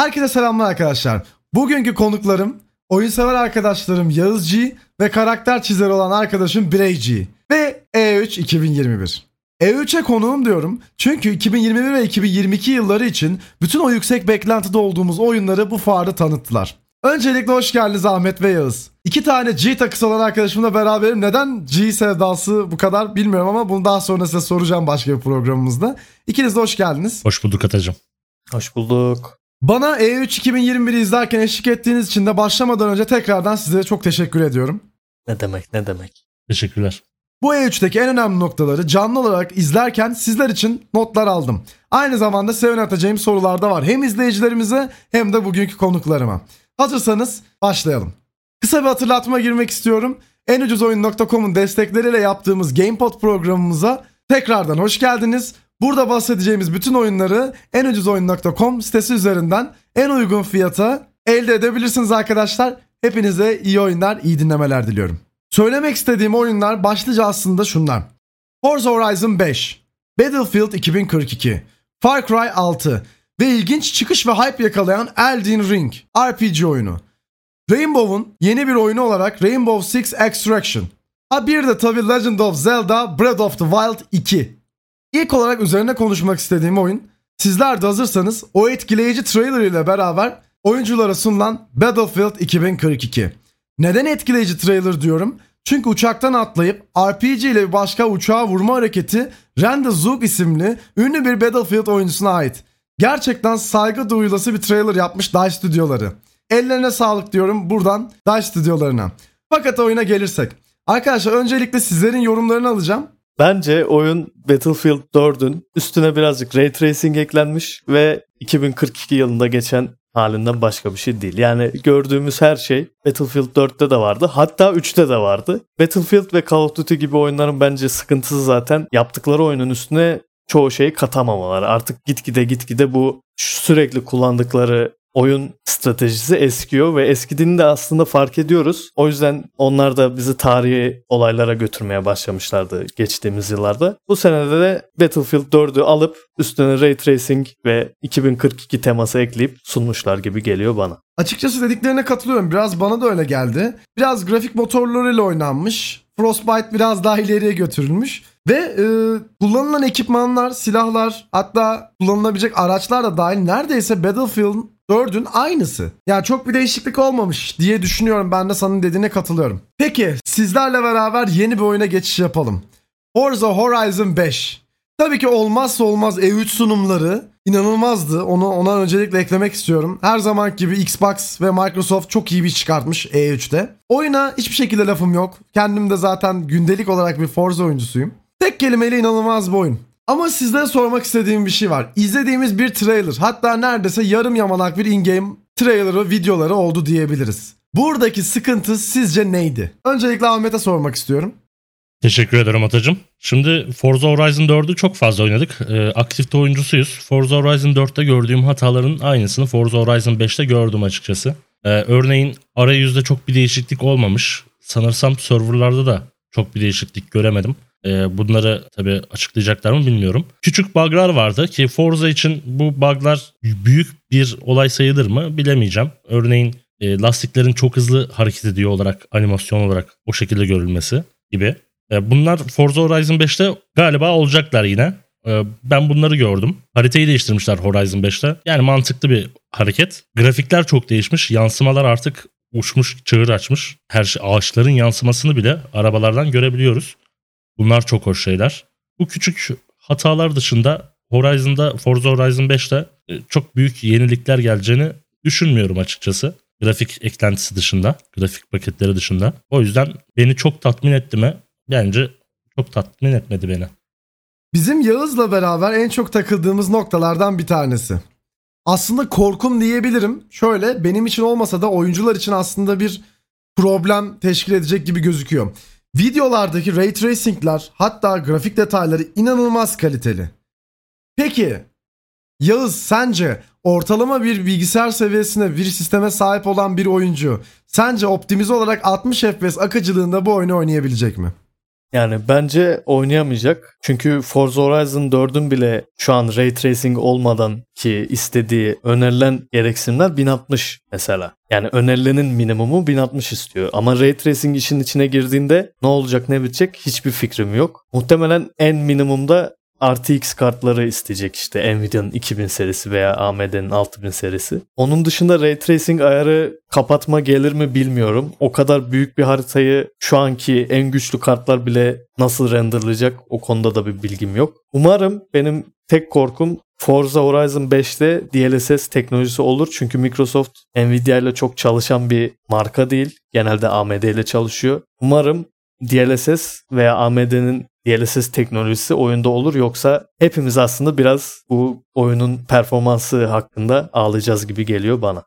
Herkese selamlar arkadaşlar. Bugünkü konuklarım oyunsever arkadaşlarım Yağız G ve karakter çizeri olan arkadaşım Birey G ve E3 2021. E3'e konuğum diyorum çünkü 2021 ve 2022 yılları için bütün o yüksek beklentide olduğumuz oyunları bu fuarda tanıttılar. Öncelikle hoş geldiniz Ahmet ve Yağız. İki tane G takısı olan arkadaşımla beraberim. Neden G sevdası bu kadar bilmiyorum ama bunu daha sonra size soracağım başka bir programımızda. İkiniz de hoş geldiniz. Hoş bulduk Atacığım. Hoş bulduk. Bana E E3 2021'i izlerken eşlik ettiğiniz için de başlamadan önce tekrardan size çok teşekkür ediyorum. Ne demek ne demek. Teşekkürler. Bu E3'teki en önemli noktaları canlı olarak izlerken sizler için notlar aldım. Aynı zamanda size yönelteceğim sorular da var. Hem izleyicilerimize hem de bugünkü konuklarıma. Hazırsanız başlayalım. Kısa bir hatırlatma girmek istiyorum. enucuzoyun.com'un destekleriyle yaptığımız GamePod programımıza tekrardan hoş geldiniz. Burada bahsedeceğimiz bütün oyunları enucuzoyun.com sitesi üzerinden en uygun fiyata elde edebilirsiniz arkadaşlar. Hepinize iyi oyunlar, iyi dinlemeler diliyorum. Söylemek istediğim oyunlar başlıca aslında şunlar. Forza Horizon 5, Battlefield 2042, Far Cry 6 ve ilginç çıkış ve hype yakalayan Elden Ring RPG oyunu. Rainbow'un yeni bir oyunu olarak Rainbow Six Extraction. Ha bir de tabi Legend of Zelda Breath of the Wild 2. İlk olarak üzerine konuşmak istediğim oyun, sizler de hazırsanız o etkileyici trailer ile beraber oyunculara sunulan Battlefield 2042. Neden etkileyici trailer diyorum? Çünkü uçaktan atlayıp RPG ile bir başka uçağa vurma hareketi Randy Zook isimli ünlü bir Battlefield oyuncusuna ait. Gerçekten saygı duyulası bir trailer yapmış DICE stüdyoları. Ellerine sağlık diyorum buradan DICE stüdyolarına. Fakat oyuna gelirsek. Arkadaşlar öncelikle sizlerin yorumlarını alacağım. Bence oyun Battlefield 4'ün üstüne birazcık Ray Tracing eklenmiş ve 2042 yılında geçen halinden başka bir şey değil. Yani gördüğümüz her şey Battlefield 4'te de vardı. Hatta 3'te de vardı. Battlefield ve Call of Duty gibi oyunların bence sıkıntısı zaten yaptıkları oyunun üstüne çoğu şeyi katamamaları. Artık gitgide gitgide bu sürekli kullandıkları oyun stratejisi eskiyor ve eskidiğini de aslında fark ediyoruz. O yüzden onlar da bizi tarihi olaylara götürmeye başlamışlardı geçtiğimiz yıllarda. Bu senede de Battlefield 4'ü alıp üstüne Ray Tracing ve 2042 teması ekleyip sunmuşlar gibi geliyor bana. Açıkçası dediklerine katılıyorum. Biraz bana da öyle geldi. Biraz grafik motorlarıyla oynanmış. Frostbite biraz daha ileriye götürülmüş. Ve e, kullanılan ekipmanlar, silahlar hatta kullanılabilecek araçlar da dahil neredeyse Battlefield 4'ün aynısı. Yani çok bir değişiklik olmamış diye düşünüyorum. Ben de senin dediğine katılıyorum. Peki sizlerle beraber yeni bir oyuna geçiş yapalım. Forza Horizon 5. Tabii ki olmazsa olmaz E3 sunumları inanılmazdı. Onu ona öncelikle eklemek istiyorum. Her zaman gibi Xbox ve Microsoft çok iyi bir çıkartmış E3'te. Oyuna hiçbir şekilde lafım yok. Kendim de zaten gündelik olarak bir Forza oyuncusuyum. Tek kelimeyle inanılmaz bir oyun. Ama sizlere sormak istediğim bir şey var. İzlediğimiz bir trailer hatta neredeyse yarım yamalak bir in-game trailerı videoları oldu diyebiliriz. Buradaki sıkıntı sizce neydi? Öncelikle Ahmet'e sormak istiyorum. Teşekkür ederim Atacığım. Şimdi Forza Horizon 4'ü çok fazla oynadık. Ee, aktifte oyuncusuyuz. Forza Horizon 4'te gördüğüm hataların aynısını Forza Horizon 5'te gördüm açıkçası. Ee, örneğin arayüzde çok bir değişiklik olmamış. Sanırsam serverlarda da çok bir değişiklik göremedim. Ee, bunları tabii açıklayacaklar mı bilmiyorum. Küçük bug'lar vardı ki Forza için bu bug'lar büyük bir olay sayılır mı bilemeyeceğim. Örneğin e, lastiklerin çok hızlı hareket ediyor olarak animasyon olarak o şekilde görülmesi gibi. E, bunlar Forza Horizon 5'te galiba olacaklar yine. E, ben bunları gördüm. Haritayı değiştirmişler Horizon 5'te. Yani mantıklı bir hareket. Grafikler çok değişmiş. Yansımalar artık uçmuş, çığır açmış. Her şey ağaçların yansımasını bile arabalardan görebiliyoruz. Bunlar çok hoş şeyler. Bu küçük hatalar dışında Horizon'da Forza Horizon 5'te e, çok büyük yenilikler geleceğini düşünmüyorum açıkçası. Grafik eklentisi dışında, grafik paketleri dışında. O yüzden beni çok tatmin etti mi? Bence çok tatmin etmedi beni. Bizim Yağız'la beraber en çok takıldığımız noktalardan bir tanesi. Aslında korkum diyebilirim. Şöyle benim için olmasa da oyuncular için aslında bir problem teşkil edecek gibi gözüküyor. Videolardaki ray tracing'ler hatta grafik detayları inanılmaz kaliteli. Peki Yağız sence ortalama bir bilgisayar seviyesine bir sisteme sahip olan bir oyuncu sence optimize olarak 60 FPS akıcılığında bu oyunu oynayabilecek mi? Yani bence oynayamayacak. Çünkü Forza Horizon 4'ün bile şu an Ray Tracing olmadan ki istediği önerilen gereksinimler 1060 mesela. Yani önerilenin minimumu 1060 istiyor. Ama Ray Tracing işin içine girdiğinde ne olacak ne bitecek hiçbir fikrim yok. Muhtemelen en minimumda RTX kartları isteyecek işte Nvidia'nın 2000 serisi veya AMD'nin 6000 serisi. Onun dışında Ray Tracing ayarı kapatma gelir mi bilmiyorum. O kadar büyük bir haritayı şu anki en güçlü kartlar bile nasıl renderlayacak o konuda da bir bilgim yok. Umarım benim tek korkum Forza Horizon 5'te DLSS teknolojisi olur. Çünkü Microsoft Nvidia ile çok çalışan bir marka değil. Genelde AMD ile çalışıyor. Umarım DLSS veya AMD'nin DLSS teknolojisi oyunda olur yoksa hepimiz aslında biraz bu oyunun performansı hakkında ağlayacağız gibi geliyor bana.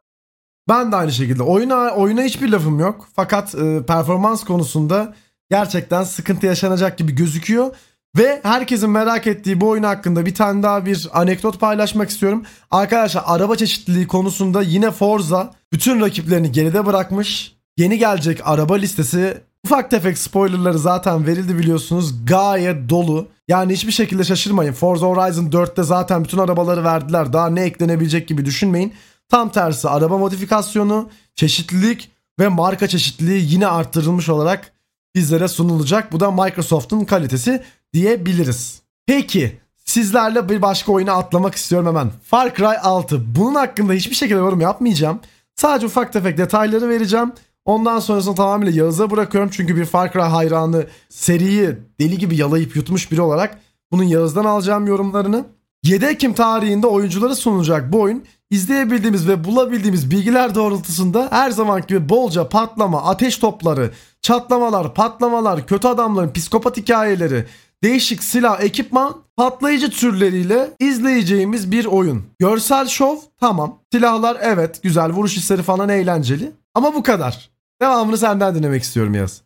Ben de aynı şekilde. Oyuna oyuna hiçbir lafım yok. Fakat e, performans konusunda gerçekten sıkıntı yaşanacak gibi gözüküyor. Ve herkesin merak ettiği bu oyun hakkında bir tane daha bir anekdot paylaşmak istiyorum. Arkadaşlar araba çeşitliliği konusunda yine Forza bütün rakiplerini geride bırakmış. Yeni gelecek araba listesi ufak tefek spoilerları zaten verildi biliyorsunuz. Gayet dolu. Yani hiçbir şekilde şaşırmayın. Forza Horizon 4'te zaten bütün arabaları verdiler. Daha ne eklenebilecek gibi düşünmeyin. Tam tersi araba modifikasyonu, çeşitlilik ve marka çeşitliliği yine arttırılmış olarak bizlere sunulacak. Bu da Microsoft'un kalitesi diyebiliriz. Peki sizlerle bir başka oyuna atlamak istiyorum hemen. Far Cry 6. Bunun hakkında hiçbir şekilde yorum yapmayacağım. Sadece ufak tefek detayları vereceğim. Ondan sonrasını tamamıyla Yağız'a bırakıyorum. Çünkü bir Far Cry hayranı seriyi deli gibi yalayıp yutmuş biri olarak bunun Yağız'dan alacağım yorumlarını. 7 Ekim tarihinde oyunculara sunulacak bu oyun izleyebildiğimiz ve bulabildiğimiz bilgiler doğrultusunda her zamanki gibi bolca patlama, ateş topları, çatlamalar, patlamalar, kötü adamların psikopat hikayeleri, değişik silah, ekipman, patlayıcı türleriyle izleyeceğimiz bir oyun. Görsel şov tamam. Silahlar evet güzel, vuruş hisleri falan eğlenceli. Ama bu kadar. Devamını senden dinlemek istiyorum Yaz.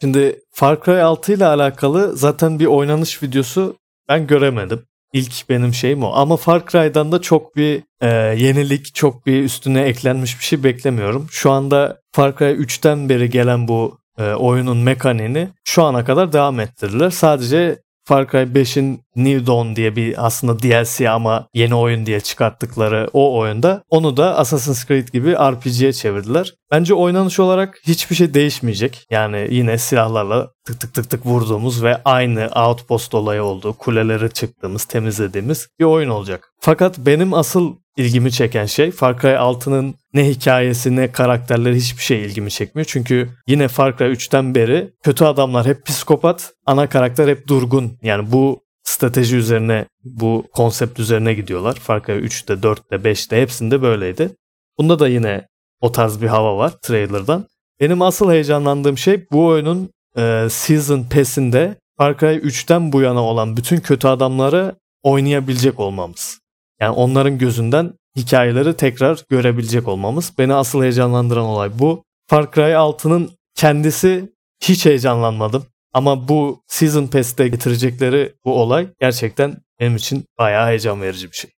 Şimdi Far Cry 6 ile alakalı zaten bir oynanış videosu ben göremedim. İlk benim şeyim o. Ama Far Cry'dan da çok bir e, yenilik, çok bir üstüne eklenmiş bir şey beklemiyorum. Şu anda Far Cry 3'ten beri gelen bu e, oyunun mekaniğini şu ana kadar devam ettirdiler. Sadece Far Cry 5'in New Dawn diye bir aslında DLC ama yeni oyun diye çıkarttıkları o oyunda onu da Assassin's Creed gibi RPG'ye çevirdiler. Bence oynanış olarak hiçbir şey değişmeyecek. Yani yine silahlarla tık tık tık tık vurduğumuz ve aynı outpost olayı olduğu, kuleleri çıktığımız, temizlediğimiz bir oyun olacak. Fakat benim asıl ilgimi çeken şey Far Cry 6'nın ne hikayesi ne karakterleri hiçbir şey ilgimi çekmiyor. Çünkü yine Far Cry 3'ten beri kötü adamlar hep psikopat, ana karakter hep durgun. Yani bu strateji üzerine, bu konsept üzerine gidiyorlar. Far Cry 3'te, 4'te, 5'te hepsinde böyleydi. Bunda da yine o tarz bir hava var trailer'dan. Benim asıl heyecanlandığım şey bu oyunun e, Season Pass'inde Far Cry 3'ten bu yana olan bütün kötü adamları oynayabilecek olmamız. Yani onların gözünden hikayeleri tekrar görebilecek olmamız. Beni asıl heyecanlandıran olay bu. Far Cry 6'nın kendisi hiç heyecanlanmadım. Ama bu Season Pass'te getirecekleri bu olay gerçekten benim için bayağı heyecan verici bir şey.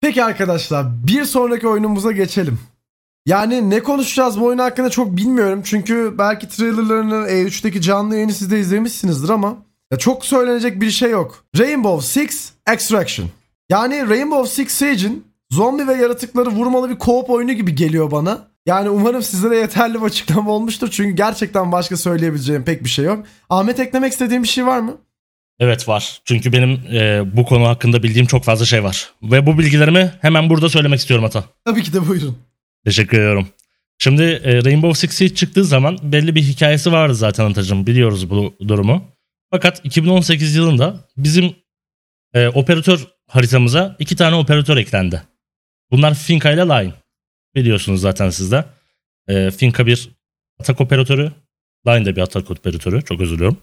Peki arkadaşlar bir sonraki oyunumuza geçelim. Yani ne konuşacağız bu oyun hakkında çok bilmiyorum. Çünkü belki trailerlarını E3'teki canlı yayını siz de izlemişsinizdir ama ya çok söylenecek bir şey yok. Rainbow Six Extraction. Yani Rainbow Six Siege'in zombi ve yaratıkları vurmalı bir co-op oyunu gibi geliyor bana. Yani umarım sizlere yeterli bir açıklama olmuştur. Çünkü gerçekten başka söyleyebileceğim pek bir şey yok. Ahmet eklemek istediğin bir şey var mı? Evet var. Çünkü benim e, bu konu hakkında bildiğim çok fazla şey var. Ve bu bilgilerimi hemen burada söylemek istiyorum Ata. Tabii ki de buyurun. Teşekkür ediyorum. Şimdi e, Rainbow Six Siege çıktığı zaman belli bir hikayesi vardı zaten Atacığım. Biliyoruz bu durumu. Fakat 2018 yılında bizim e, operatör haritamıza iki tane operatör eklendi. Bunlar Finca ile Line. Biliyorsunuz zaten sizde. E, Finca bir atak operatörü. Line de bir atak operatörü. Çok özür diliyorum.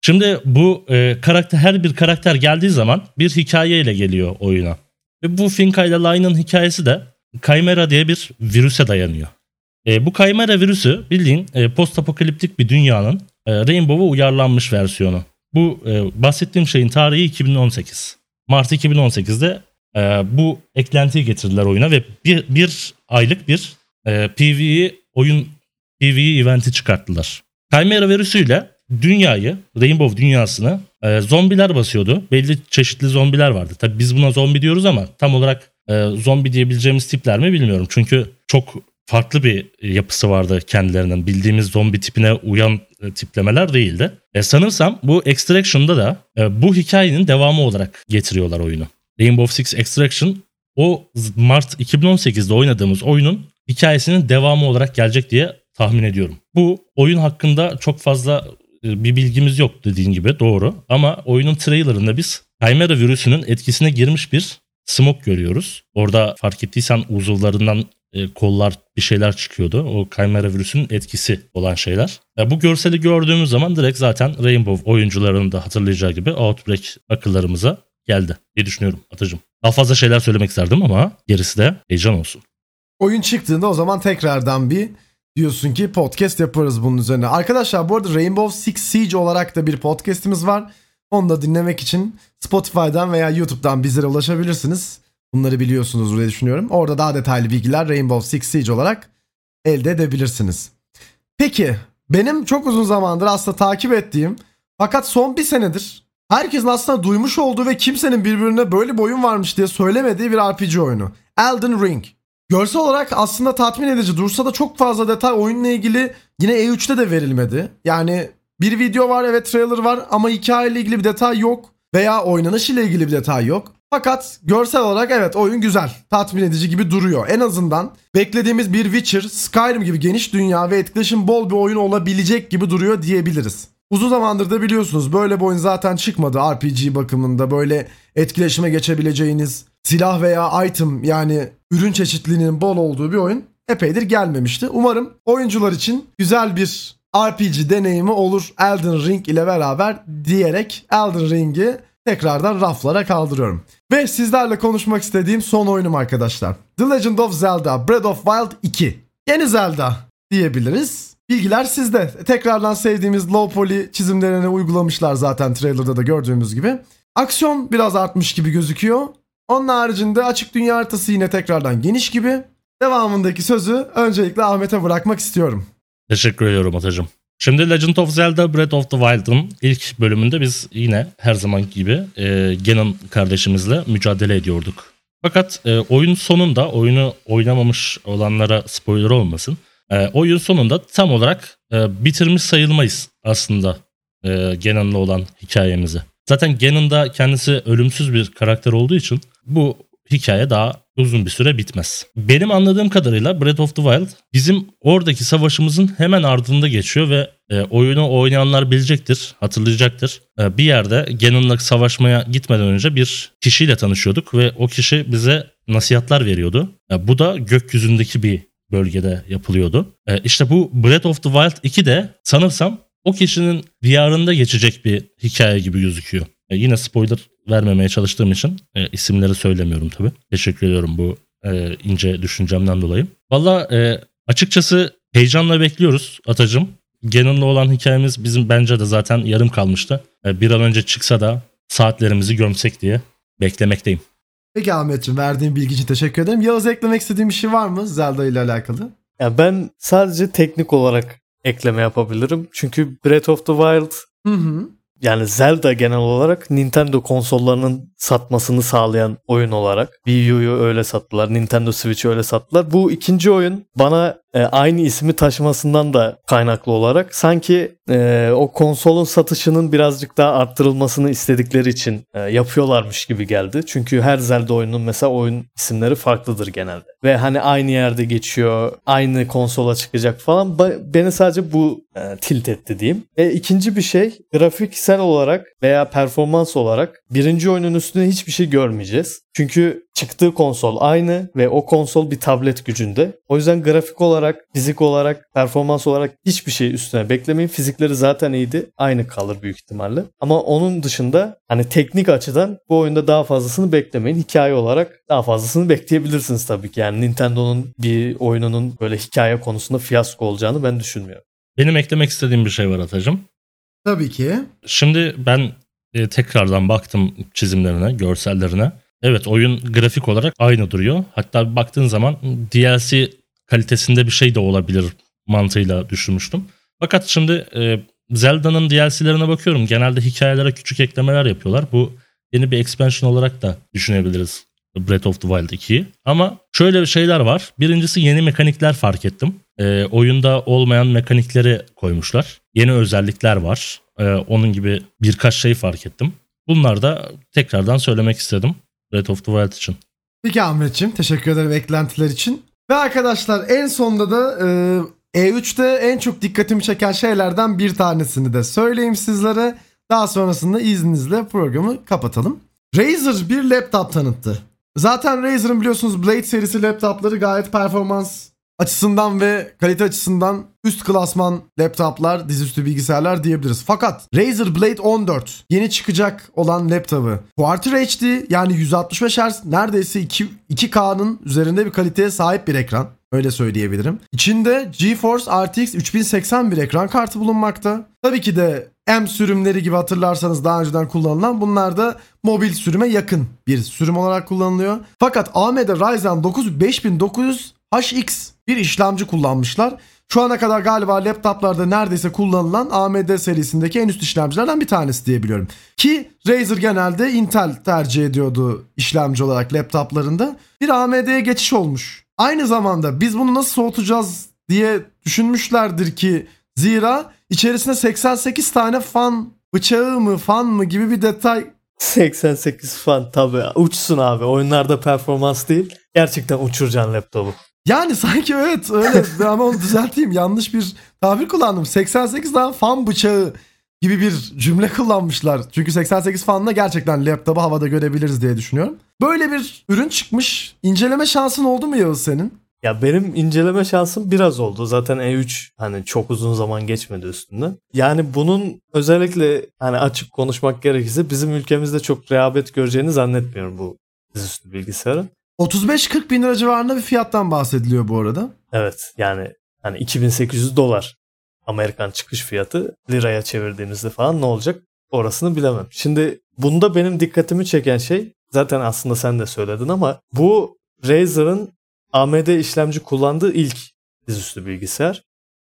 Şimdi bu e, karakter her bir karakter geldiği zaman bir hikaye ile geliyor oyuna. Ve bu Finca ile Line'ın hikayesi de Chimera diye bir virüse dayanıyor. E, bu Chimera virüsü bildiğin e, post apokaliptik bir dünyanın e, Rainbow'a uyarlanmış versiyonu. Bu e, bahsettiğim şeyin tarihi 2018. Mart 2018'de e, bu eklentiyi getirdiler oyuna ve bir, bir aylık bir e, PvE oyun PvE eventi çıkarttılar. Chimera virüsüyle dünyayı, Rainbow dünyasını e, zombiler basıyordu. Belli çeşitli zombiler vardı. Tabi biz buna zombi diyoruz ama tam olarak e, zombi diyebileceğimiz tipler mi bilmiyorum. Çünkü çok farklı bir yapısı vardı kendilerinin. Bildiğimiz zombi tipine uyan e, tiplemeler değildi. E, sanırsam bu Extraction'da da e, bu hikayenin devamı olarak getiriyorlar oyunu. Rainbow Six Extraction o Mart 2018'de oynadığımız oyunun hikayesinin devamı olarak gelecek diye tahmin ediyorum. Bu oyun hakkında çok fazla e, bir bilgimiz yok dediğin gibi doğru. Ama oyunun trailerında biz Chimera virüsünün etkisine girmiş bir smoke görüyoruz. Orada fark ettiysen uzuvlarından e, kollar bir şeyler çıkıyordu. O Chimera virüsünün etkisi olan şeyler. E, bu görseli gördüğümüz zaman direkt zaten Rainbow oyuncularının da hatırlayacağı gibi Outbreak akıllarımıza geldi diye düşünüyorum Atıcım. Daha fazla şeyler söylemek isterdim ama gerisi de heyecan olsun. Oyun çıktığında o zaman tekrardan bir diyorsun ki podcast yaparız bunun üzerine. Arkadaşlar bu arada Rainbow Six Siege olarak da bir podcastimiz var. Onu da dinlemek için Spotify'dan veya YouTube'dan bizlere ulaşabilirsiniz. Bunları biliyorsunuz diye düşünüyorum. Orada daha detaylı bilgiler Rainbow Six Siege olarak elde edebilirsiniz. Peki benim çok uzun zamandır aslında takip ettiğim fakat son bir senedir herkesin aslında duymuş olduğu ve kimsenin birbirine böyle bir oyun varmış diye söylemediği bir RPG oyunu. Elden Ring. Görsel olarak aslında tatmin edici dursa da çok fazla detay oyunla ilgili yine E3'te de verilmedi. Yani bir video var evet trailer var ama hikayeyle ilgili bir detay yok veya oynanış ile ilgili bir detay yok. Fakat görsel olarak evet oyun güzel, tatmin edici gibi duruyor. En azından beklediğimiz bir Witcher, Skyrim gibi geniş dünya ve etkileşim bol bir oyun olabilecek gibi duruyor diyebiliriz. Uzun zamandır da biliyorsunuz böyle bir oyun zaten çıkmadı RPG bakımında. Böyle etkileşime geçebileceğiniz silah veya item yani ürün çeşitliliğinin bol olduğu bir oyun epeydir gelmemişti. Umarım oyuncular için güzel bir RPG deneyimi olur Elden Ring ile beraber diyerek Elden Ring'i tekrardan raflara kaldırıyorum. Ve sizlerle konuşmak istediğim son oyunum arkadaşlar. The Legend of Zelda Breath of Wild 2. Yeni Zelda diyebiliriz. Bilgiler sizde. Tekrardan sevdiğimiz low poly çizimlerini uygulamışlar zaten trailerda da gördüğümüz gibi. Aksiyon biraz artmış gibi gözüküyor. Onun haricinde açık dünya haritası yine tekrardan geniş gibi. Devamındaki sözü öncelikle Ahmet'e bırakmak istiyorum. Teşekkür ediyorum Atacığım. Şimdi Legend of Zelda Breath of the Wild'ın ilk bölümünde biz yine her zaman gibi e, Ganon kardeşimizle mücadele ediyorduk. Fakat e, oyun sonunda oyunu oynamamış olanlara spoiler olmasın. E, oyun sonunda tam olarak e, bitirmiş sayılmayız aslında e, Ganon'la olan hikayemizi. Zaten Ganon da kendisi ölümsüz bir karakter olduğu için bu hikaye daha uzun bir süre bitmez. Benim anladığım kadarıyla Breath of the Wild bizim oradaki savaşımızın hemen ardında geçiyor ve e, oyunu oynayanlar bilecektir, hatırlayacaktır. E, bir yerde Ganon'la savaşmaya gitmeden önce bir kişiyle tanışıyorduk ve o kişi bize nasihatler veriyordu. E, bu da gökyüzündeki bir bölgede yapılıyordu. E, işte bu Breath of the Wild 2 de sanırsam o kişinin VR'ında geçecek bir hikaye gibi gözüküyor. E, yine spoiler vermemeye çalıştığım için e, isimleri söylemiyorum tabii. Teşekkür ediyorum bu e, ince düşüncemden dolayı. Valla e, açıkçası heyecanla bekliyoruz Atacım. Ganon'la olan hikayemiz bizim bence de zaten yarım kalmıştı. E, bir an önce çıksa da saatlerimizi gömsek diye beklemekteyim. Peki Ahmetciğim verdiğin bilgi için teşekkür ederim. Yağız eklemek istediğin bir şey var mı Zelda ile alakalı? Ya ben sadece teknik olarak ekleme yapabilirim. Çünkü Breath of the Wild Hı hı. Yani Zelda genel olarak Nintendo konsollarının satmasını sağlayan oyun olarak. Wii U'yu öyle sattılar, Nintendo Switch'i öyle sattılar. Bu ikinci oyun bana e, aynı ismi taşımasından da kaynaklı olarak sanki e, o konsolun satışının birazcık daha arttırılmasını istedikleri için e, yapıyorlarmış gibi geldi. Çünkü her Zelda oyunun mesela oyun isimleri farklıdır genelde. Ve hani aynı yerde geçiyor, aynı konsola çıkacak falan. Ba- beni sadece bu e, tilt etti diyeyim. Ve ikinci bir şey grafiksel olarak veya performans olarak birinci oyunun üstüne hiçbir şey görmeyeceğiz. Çünkü çıktığı konsol aynı ve o konsol bir tablet gücünde. O yüzden grafik olarak, fizik olarak, performans olarak hiçbir şey üstüne beklemeyin. Fizikleri zaten iyiydi. Aynı kalır büyük ihtimalle. Ama onun dışında hani teknik açıdan bu oyunda daha fazlasını beklemeyin. Hikaye olarak daha fazlasını bekleyebilirsiniz tabii ki. Yani Nintendo'nun bir oyununun böyle hikaye konusunda fiyasko olacağını ben düşünmüyorum. Benim eklemek istediğim bir şey var Atacığım. Tabii ki. Şimdi ben e, tekrardan baktım çizimlerine, görsellerine. Evet oyun grafik olarak aynı duruyor. Hatta baktığın zaman DLC kalitesinde bir şey de olabilir mantığıyla düşünmüştüm. Fakat şimdi e, Zelda'nın DLC'lerine bakıyorum. Genelde hikayelere küçük eklemeler yapıyorlar. Bu yeni bir expansion olarak da düşünebiliriz. Breath of the Wild 2'yi. Ama şöyle şeyler var. Birincisi yeni mekanikler fark ettim. Ee, oyunda olmayan mekanikleri koymuşlar. Yeni özellikler var. Ee, onun gibi birkaç şey fark ettim. Bunlar da tekrardan söylemek istedim. Breath of the Wild için. Peki Ahmetciğim teşekkür ederim eklentiler için. Ve arkadaşlar en sonda da e, E3'te en çok dikkatimi çeken şeylerden bir tanesini de söyleyeyim sizlere. Daha sonrasında izninizle programı kapatalım. Razer bir laptop tanıttı. Zaten Razer'ın biliyorsunuz Blade serisi laptopları gayet performans açısından ve kalite açısından üst klasman laptoplar, dizüstü bilgisayarlar diyebiliriz. Fakat Razer Blade 14 yeni çıkacak olan laptopu Quarter HD yani 165 Hz neredeyse 2, 2K'nın üzerinde bir kaliteye sahip bir ekran. Öyle söyleyebilirim. İçinde GeForce RTX 3080 bir ekran kartı bulunmakta. Tabii ki de M sürümleri gibi hatırlarsanız daha önceden kullanılan bunlar da mobil sürüme yakın bir sürüm olarak kullanılıyor. Fakat AMD Ryzen 9 5900 HX bir işlemci kullanmışlar. Şu ana kadar galiba laptoplarda neredeyse kullanılan AMD serisindeki en üst işlemcilerden bir tanesi diyebiliyorum. Ki Razer genelde Intel tercih ediyordu işlemci olarak laptoplarında. Bir AMD'ye geçiş olmuş. Aynı zamanda biz bunu nasıl soğutacağız diye düşünmüşlerdir ki zira içerisinde 88 tane fan bıçağı mı fan mı gibi bir detay 88 fan tabi uçsun abi oyunlarda performans değil gerçekten uçuracaksın laptopu. Yani sanki evet öyle ama onu düzelteyim yanlış bir tabir kullandım. 88 tane fan bıçağı gibi bir cümle kullanmışlar. Çünkü 88 fanla gerçekten laptopu havada görebiliriz diye düşünüyorum. Böyle bir ürün çıkmış. İnceleme şansın oldu mu Yağız senin? Ya benim inceleme şansım biraz oldu. Zaten E3 hani çok uzun zaman geçmedi üstünden. Yani bunun özellikle hani açık konuşmak gerekirse bizim ülkemizde çok rehabet göreceğini zannetmiyorum bu dizüstü bilgisayarın. 35-40 bin lira civarında bir fiyattan bahsediliyor bu arada. Evet yani hani 2800 dolar Amerikan çıkış fiyatı liraya çevirdiğimizde falan ne olacak orasını bilemem. Şimdi bunda benim dikkatimi çeken şey zaten aslında sen de söyledin ama bu Razer'ın AMD işlemci kullandığı ilk dizüstü bilgisayar.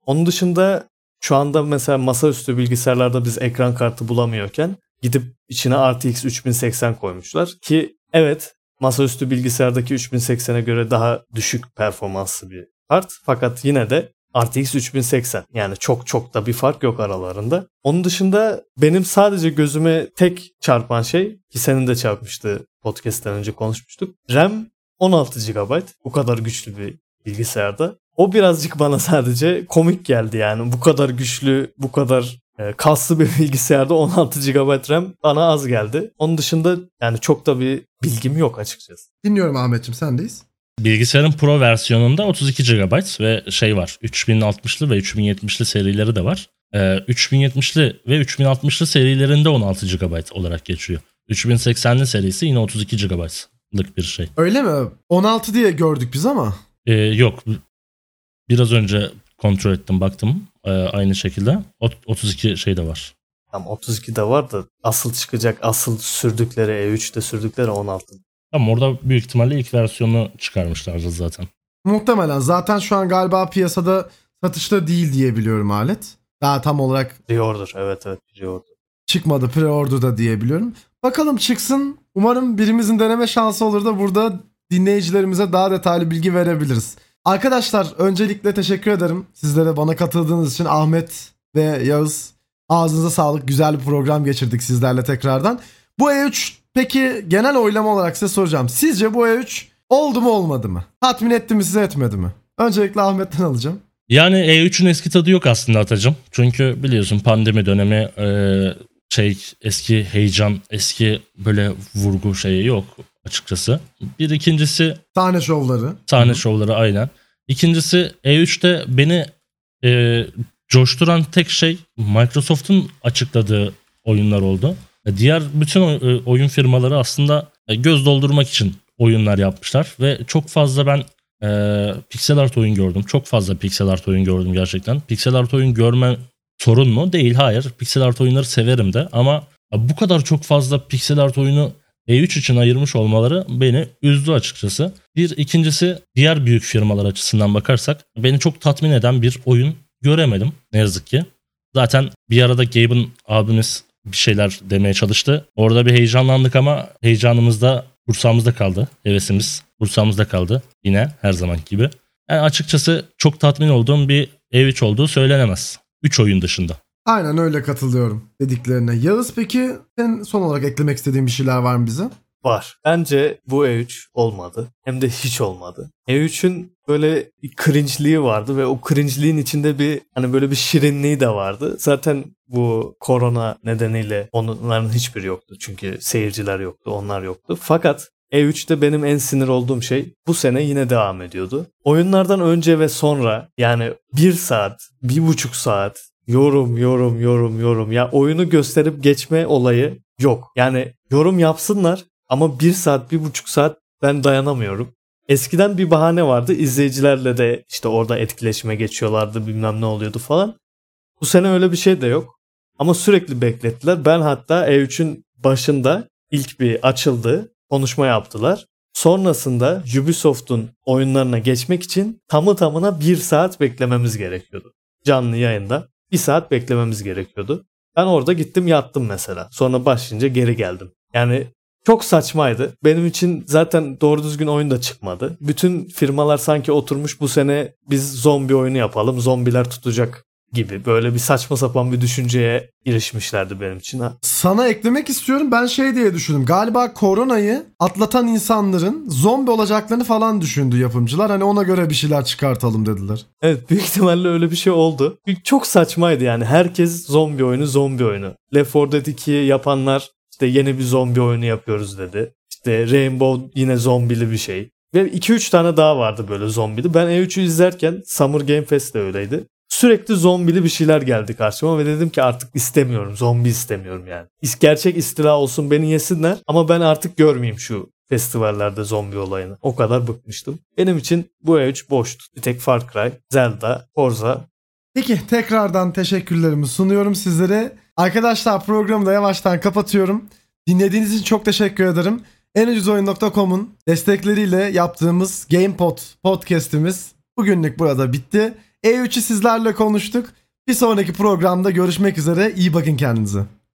Onun dışında şu anda mesela masaüstü bilgisayarlarda biz ekran kartı bulamıyorken gidip içine RTX 3080 koymuşlar ki evet masaüstü bilgisayardaki 3080'e göre daha düşük performanslı bir kart fakat yine de RTX 3080 yani çok çok da bir fark yok aralarında. Onun dışında benim sadece gözüme tek çarpan şey ki senin de çarpmıştı podcast'ten önce konuşmuştuk. RAM 16 GB bu kadar güçlü bir bilgisayarda. O birazcık bana sadece komik geldi yani bu kadar güçlü, bu kadar kaslı bir bilgisayarda 16 GB RAM bana az geldi. Onun dışında yani çok da bir bilgim yok açıkçası. Dinliyorum Ahmetciğim sendeyiz. Bilgisayarın Pro versiyonunda 32 GB ve şey var 3060'lı ve 3070'li serileri de var. Ee, 3070'li ve 3060'lı serilerinde 16 GB olarak geçiyor. 3080'li serisi yine 32 GB'lık bir şey. Öyle mi? 16 diye gördük biz ama. Ee, yok biraz önce kontrol ettim baktım ee, aynı şekilde Ot- 32 şey de var. Tam 32 de var da asıl çıkacak asıl sürdükleri E3'te sürdükleri 16. Tamam orada büyük ihtimalle ilk versiyonu çıkarmışlardı zaten. Muhtemelen zaten şu an galiba piyasada satışta değil diye biliyorum alet. Daha tam olarak Reorder evet evet reorder. çıkmadı pre-order'da diye biliyorum. Bakalım çıksın. Umarım birimizin deneme şansı olur da burada dinleyicilerimize daha detaylı bilgi verebiliriz. Arkadaşlar öncelikle teşekkür ederim. Sizlere bana katıldığınız için Ahmet ve Yağız ağzınıza sağlık. Güzel bir program geçirdik sizlerle tekrardan. Bu E3 peki genel oylama olarak size soracağım. Sizce bu E3 oldu mu olmadı mı? Tatmin etti mi size etmedi mi? Öncelikle Ahmet'ten alacağım. Yani E3'ün eski tadı yok aslında Atacım. Çünkü biliyorsun pandemi dönemi e, şey eski heyecan, eski böyle vurgu şeyi yok açıkçası. Bir ikincisi Sahne şovları. sahne şovları aynen. İkincisi E3'te beni e, coşturan tek şey Microsoft'un açıkladığı oyunlar oldu. E, Diğer bütün e, oyun firmaları aslında e, göz doldurmak için oyunlar yapmışlar ve çok fazla ben e, pixel art oyun gördüm. Çok fazla pixel art oyun gördüm gerçekten. Pixel art oyun görme sorun mu? Değil hayır. Pixel art oyunları severim de ama bu kadar çok fazla pixel art oyunu E3 için ayırmış olmaları beni üzdü açıkçası. Bir ikincisi diğer büyük firmalar açısından bakarsak beni çok tatmin eden bir oyun göremedim ne yazık ki. Zaten bir arada Gabe'ın abimiz bir şeyler demeye çalıştı. Orada bir heyecanlandık ama heyecanımızda bursağımızda kaldı. Hevesimiz bursağımızda kaldı. Yine her zaman gibi. Yani açıkçası çok tatmin olduğum bir E3 olduğu söylenemez. 3 oyun dışında. Aynen öyle katılıyorum dediklerine. Yağız peki sen son olarak eklemek istediğin bir şeyler var mı bize? Var. Bence bu E3 olmadı. Hem de hiç olmadı. E3'ün böyle bir cringe'liği vardı ve o cringe'liğin içinde bir hani böyle bir şirinliği de vardı. Zaten bu korona nedeniyle onların hiçbiri yoktu. Çünkü seyirciler yoktu, onlar yoktu. Fakat E3'te benim en sinir olduğum şey bu sene yine devam ediyordu. Oyunlardan önce ve sonra yani bir saat, bir buçuk saat yorum, yorum, yorum, yorum. Ya oyunu gösterip geçme olayı yok. Yani yorum yapsınlar ama bir saat, bir buçuk saat ben dayanamıyorum. Eskiden bir bahane vardı. İzleyicilerle de işte orada etkileşime geçiyorlardı bilmem ne oluyordu falan. Bu sene öyle bir şey de yok. Ama sürekli beklettiler. Ben hatta E3'ün başında ilk bir açıldı. Konuşma yaptılar. Sonrasında Ubisoft'un oyunlarına geçmek için tamı tamına bir saat beklememiz gerekiyordu. Canlı yayında bir saat beklememiz gerekiyordu. Ben orada gittim yattım mesela. Sonra başlayınca geri geldim. Yani çok saçmaydı. Benim için zaten doğru düzgün oyun da çıkmadı. Bütün firmalar sanki oturmuş bu sene biz zombi oyunu yapalım. Zombiler tutacak gibi böyle bir saçma sapan bir düşünceye girişmişlerdi benim için. Ha. Sana eklemek istiyorum. Ben şey diye düşündüm. Galiba koronayı atlatan insanların zombi olacaklarını falan düşündü yapımcılar. Hani ona göre bir şeyler çıkartalım dediler. Evet büyük ihtimalle öyle bir şey oldu. Çok saçmaydı yani. Herkes zombi oyunu zombi oyunu. Left 4 Dead 2'yi yapanlar işte yeni bir zombi oyunu yapıyoruz dedi. İşte Rainbow yine zombili bir şey. Ve 2-3 tane daha vardı böyle zombili. Ben E3'ü izlerken Summer Game Fest de öyleydi. Sürekli zombili bir şeyler geldi karşıma ve dedim ki artık istemiyorum. Zombi istemiyorum yani. Gerçek istila olsun beni yesinler ama ben artık görmeyeyim şu festivallerde zombi olayını. O kadar bıkmıştım. Benim için bu E3 boştu. Bir tek Far Cry, Zelda, Forza. Peki tekrardan teşekkürlerimi sunuyorum sizlere. Arkadaşlar programı da yavaştan kapatıyorum. Dinlediğiniz için çok teşekkür ederim. enucuzoyun.com'un destekleriyle yaptığımız GamePod podcast'imiz bugünlük burada bitti. E3'ü sizlerle konuştuk. Bir sonraki programda görüşmek üzere. İyi bakın kendinize.